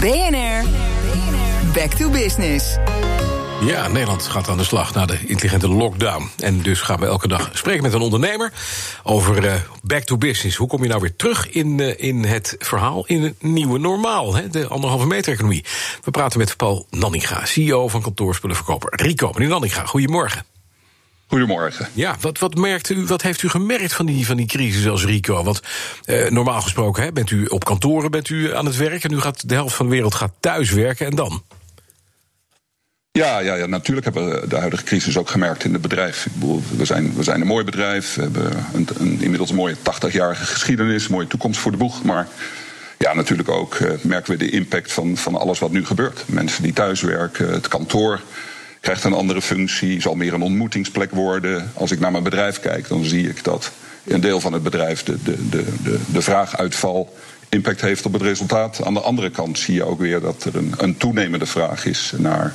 BNR, back to business. Ja, Nederland gaat aan de slag na de intelligente lockdown. En dus gaan we elke dag spreken met een ondernemer over uh, back to business. Hoe kom je nou weer terug in, uh, in het verhaal in het nieuwe normaal, hè, de anderhalve meter economie? We praten met Paul Nanninga, CEO van kantoorspullenverkoper Rico. Meneer Nanninga, goedemorgen. Goedemorgen. Ja, wat, wat, merkt u, wat heeft u gemerkt van die, van die crisis als Rico? Want eh, normaal gesproken hè, bent u op kantoren bent u aan het werk... en nu gaat de helft van de wereld gaat thuiswerken en dan? Ja, ja, ja, natuurlijk hebben we de huidige crisis ook gemerkt in het bedrijf. Ik bedoel, we, zijn, we zijn een mooi bedrijf, we hebben een, een inmiddels een mooie 80-jarige geschiedenis... mooie toekomst voor de boeg, maar... Ja, natuurlijk ook uh, merken we de impact van, van alles wat nu gebeurt. Mensen die thuiswerken, het kantoor krijgt een andere functie, zal meer een ontmoetingsplek worden. Als ik naar mijn bedrijf kijk, dan zie ik dat een deel van het bedrijf de, de, de, de, de vraaguitval impact heeft op het resultaat. Aan de andere kant zie je ook weer dat er een, een toenemende vraag is naar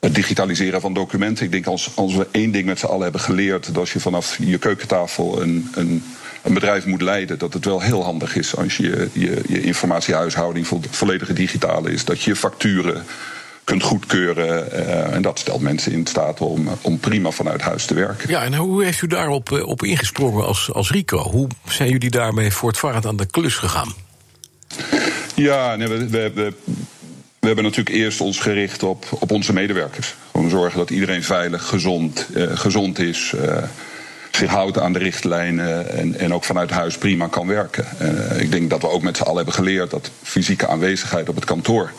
het digitaliseren van documenten. Ik denk als, als we één ding met z'n allen hebben geleerd, dat als je vanaf je keukentafel een, een, een bedrijf moet leiden, dat het wel heel handig is als je je, je informatiehuishouding volledig digitaal is. Dat je facturen kunt goedkeuren. Uh, en dat stelt mensen in staat om, om prima vanuit huis te werken. Ja, en hoe heeft u daarop uh, op ingesprongen als, als Rico? Hoe zijn jullie daarmee voortvarend aan de klus gegaan? Ja, nee, we, we, we, we hebben natuurlijk eerst ons gericht op, op onze medewerkers. Gewoon zorgen dat iedereen veilig, gezond, uh, gezond is zich houdt aan de richtlijnen en, en ook vanuit huis prima kan werken. Uh, ik denk dat we ook met z'n allen hebben geleerd dat fysieke aanwezigheid op het kantoor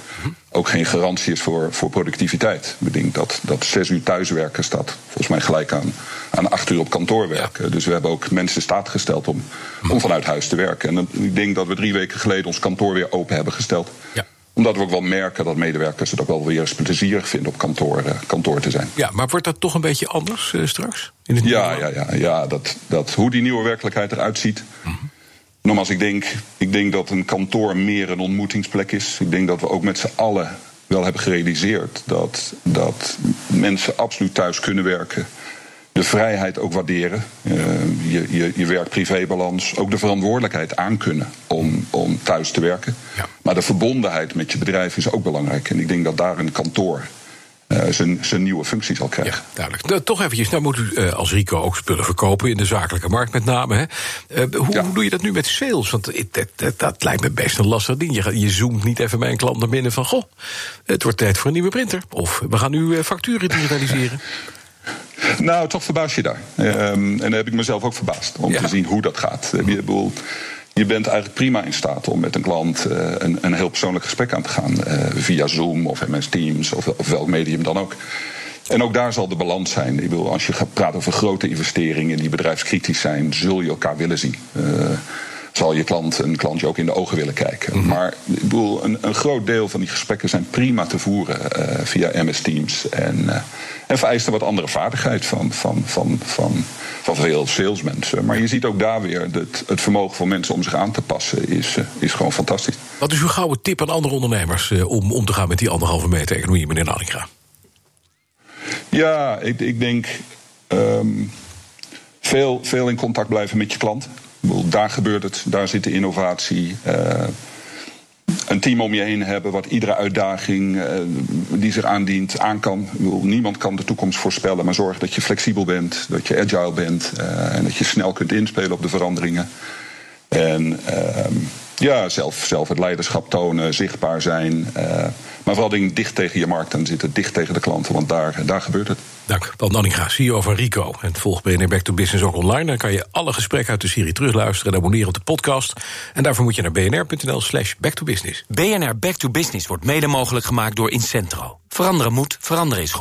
ook geen garantie is voor, voor productiviteit. Ik denk dat, dat zes uur thuiswerken staat volgens mij gelijk aan, aan acht uur op kantoor werken. Ja. Dus we hebben ook mensen in staat gesteld om, om vanuit huis te werken. En ik denk dat we drie weken geleden ons kantoor weer open hebben gesteld. Ja omdat we ook wel merken dat medewerkers het ook wel weer eens plezierig vinden op kantoor, uh, kantoor te zijn. Ja, maar wordt dat toch een beetje anders uh, straks? In het ja, ja, ja, ja dat, dat, hoe die nieuwe werkelijkheid eruit ziet. Mm -hmm. Nogmaals, ik denk, ik denk dat een kantoor meer een ontmoetingsplek is. Ik denk dat we ook met z'n allen wel hebben gerealiseerd dat, dat mensen absoluut thuis kunnen werken de vrijheid ook waarderen. Uh, je, je, je werk-privébalans. Ook de verantwoordelijkheid aankunnen om, om thuis te werken. Ja. Maar de verbondenheid met je bedrijf is ook belangrijk. En ik denk dat daar een kantoor uh, zijn, zijn nieuwe functie zal krijgen. Ja, duidelijk. Nou, toch eventjes, nou moet u uh, als Rico ook spullen verkopen in de zakelijke markt met name. Hè? Uh, hoe, ja. hoe, doe je dat nu met sales? Want dat, lijkt me best een lastig ding. Je, je zoomt niet even bij een klant naar binnen van... goh, het wordt tijd voor een nieuwe printer. Of we gaan nu facturen digitaliseren. Nou, toch verbaas je daar. Um, en daar heb ik mezelf ook verbaasd om ja. te zien hoe dat gaat. Je, bedoel, je bent eigenlijk prima in staat om met een klant uh, een, een, heel persoonlijk gesprek aan te gaan. Uh, via Zoom of MS Teams of, of welk medium dan ook. En ook daar zal de balans zijn. Ik bedoel, als je gaat praten over grote investeringen die bedrijfskritisch zijn, zul je elkaar willen zien. Uh, zal je klant een klantje ook in de ogen willen kijken. Mm -hmm. Maar ik bedoel, een, een, groot deel van die gesprekken zijn prima te voeren uh, via MS Teams. En, uh, en vereisten wat andere vaardigheid van, van, van, van, van veel salesmensen. Maar je ziet ook daar weer dat het vermogen van mensen om zich aan te passen is, uh, is gewoon fantastisch. Wat is uw gouden tip aan andere ondernemers om om te gaan met die anderhalve meter economie, meneer Nanninga? Ja, ik, ik denk um, veel, veel in contact blijven met je klant. Daar gebeurt het, daar zit de innovatie. Uh, een team om je heen hebben wat iedere uitdaging uh, die zich aandient aan kan. Niemand kan de toekomst voorspellen, maar zorg dat je flexibel bent, dat je agile bent uh, en dat je snel kunt inspelen op de veranderingen. En ja, zelf, zelf het leiderschap tonen, zichtbaar zijn. maar vooral dingen dicht tegen je markt aan zitten, dicht tegen de klanten, want daar, daar gebeurt het. Dank. Paul Nanninga, CEO van Rico. En volg BNR Back to Business ook online. Dan kan je alle gesprekken uit de serie terugluisteren en abonneren op de podcast. En daarvoor moet je naar bnr.nl slash back to business. BNR Back to Business wordt mede mogelijk gemaakt door Incentro. Veranderen moet, veranderen is goed.